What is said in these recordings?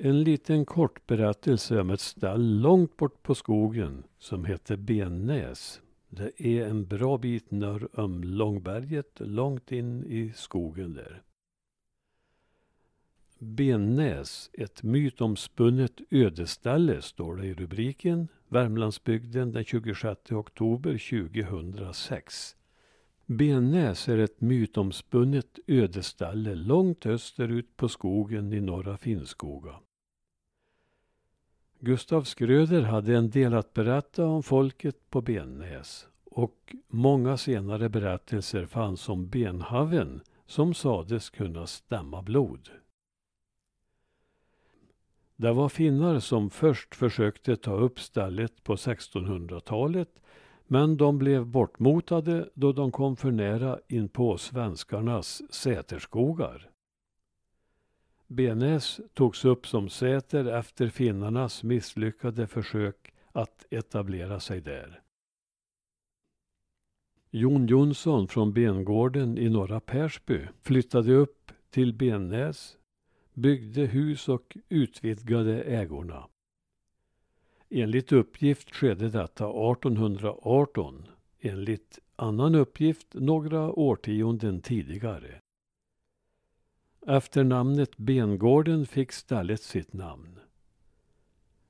En liten kort berättelse om ett stall långt bort på skogen som heter Bennäs. Det är en bra bit norr om Långberget, långt in i skogen där. Bennäs, ett mytomspunnet ödeställe, står det i rubriken. Värmlandsbygden den 26 oktober 2006. Bennäs är ett mytomspunnet ödeställe långt österut på skogen i norra Finnskoga. Gustav Skröder hade en del att berätta om folket på Bennäs och många senare berättelser fanns om benhaven som sades kunna stämma blod. Det var finnar som först försökte ta upp stället på 1600-talet men de blev bortmotade då de kom för nära in på svenskarnas säterskogar. Benäs togs upp som säter efter finnarnas misslyckade försök att etablera sig där. Jon Jonsson från Bengården i norra Persby flyttade upp till Bennäs, byggde hus och utvidgade ägorna. Enligt uppgift skedde detta 1818, enligt annan uppgift några årtionden tidigare. Efter namnet Bengården fick stället sitt namn.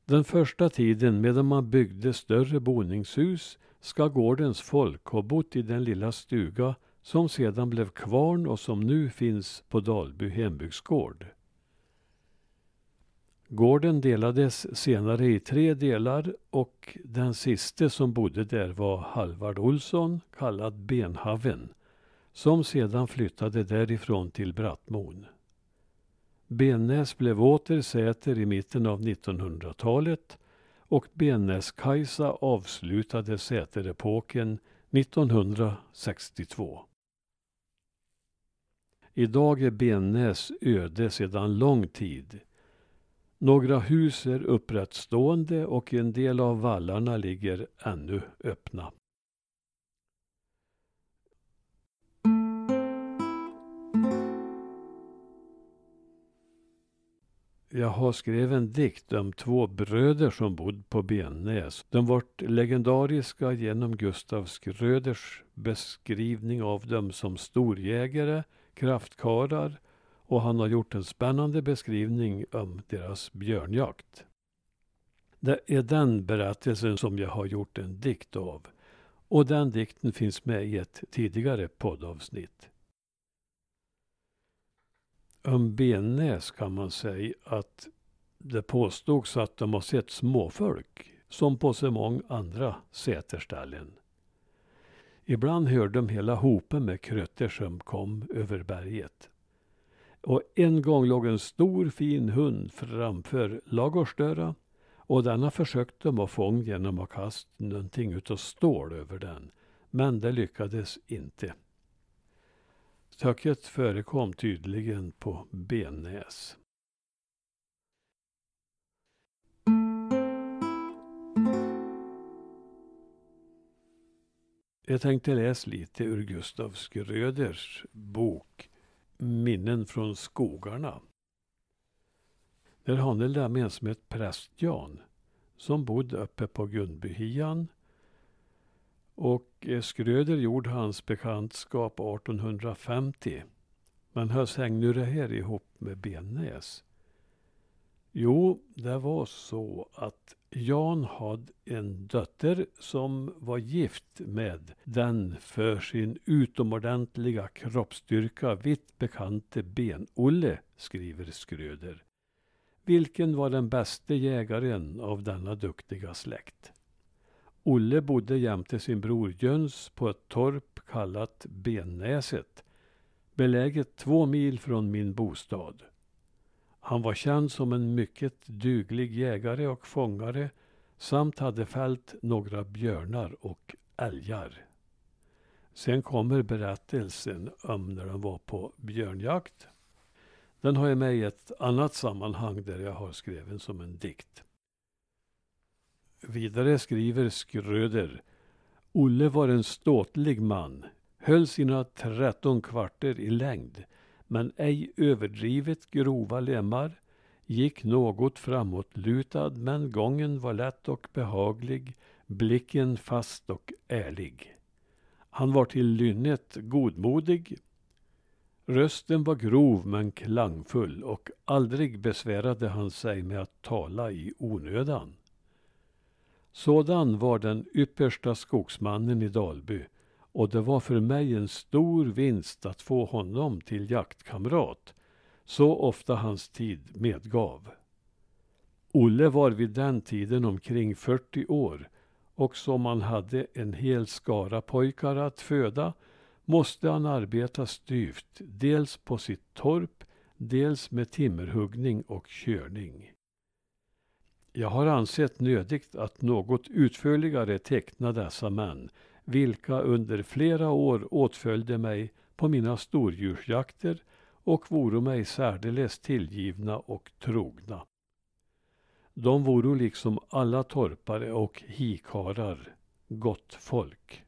Den första tiden medan man byggde större boningshus ska gårdens folk ha bott i den lilla stuga som sedan blev kvarn och som nu finns på Dalby hembygdsgård. Gården delades senare i tre delar och den siste som bodde där var Halvard Olsson, kallad Benhaven, som sedan flyttade därifrån till Brattmon. Bennäs blev åter säter i mitten av 1900-talet och Bennäs-Kajsa avslutade säterepoken 1962. Idag är Bennäs öde sedan lång tid. Några hus är upprättstående och en del av vallarna ligger ännu öppna. Jag har skrivit en dikt om två bröder som bodde på Bennäs. De vart legendariska genom Gustav Skröders beskrivning av dem som storjägare, kraftkarlar och han har gjort en spännande beskrivning om deras björnjakt. Det är den berättelsen som jag har gjort en dikt av. Och den dikten finns med i ett tidigare poddavsnitt. Om Bennäs kan man säga att det påstods att de har sett småfolk som på så många andra säterställen. Ibland hörde de hela hopen med krötter som kom över berget. Och en gång låg en stor fin hund framför lagårdsdörren och denna försökte de att fånga genom att kasta någonting utav stål över den. Men det lyckades inte. Töcket förekom tydligen på Bennäs. Jag tänkte läsa lite ur Gustav Skröders bok Minnen från skogarna. Där handlar det om en som heter Präst-Jan som bodde uppe på Gunbyhian och eh, Skröder gjorde hans bekantskap 1850. Men hur hänger nu det här ihop med Bennäs? Jo, det var så att Jan hade en dotter som var gift med den för sin utomordentliga kroppsstyrka vitt bekante Ben-Olle, skriver Skröder. Vilken var den bäste jägaren av denna duktiga släkt? Olle bodde jämte sin bror Jöns på ett torp kallat Bennäset, beläget två mil från min bostad. Han var känd som en mycket duglig jägare och fångare samt hade fällt några björnar och älgar. Sen kommer berättelsen om när de var på björnjakt. Den har jag med i ett annat sammanhang där jag har skrivit som en dikt. Vidare skriver Skröder Olle var en ståtlig man, höll sina tretton kvarter i längd, men ej överdrivet grova lemmar, gick något framåtlutad men gången var lätt och behaglig, blicken fast och ärlig. Han var till lynnet godmodig. Rösten var grov men klangfull och aldrig besvärade han sig med att tala i onödan. Sådan var den yppersta skogsmannen i Dalby och det var för mig en stor vinst att få honom till jaktkamrat så ofta hans tid medgav. Olle var vid den tiden omkring 40 år och som han hade en hel skara pojkar att föda måste han arbeta styvt, dels på sitt torp, dels med timmerhuggning och körning. Jag har ansett nödigt att något utförligare teckna dessa män, vilka under flera år åtföljde mig på mina stordjursjakter och voro mig särdeles tillgivna och trogna. De voro liksom alla torpare och hikarar gott folk.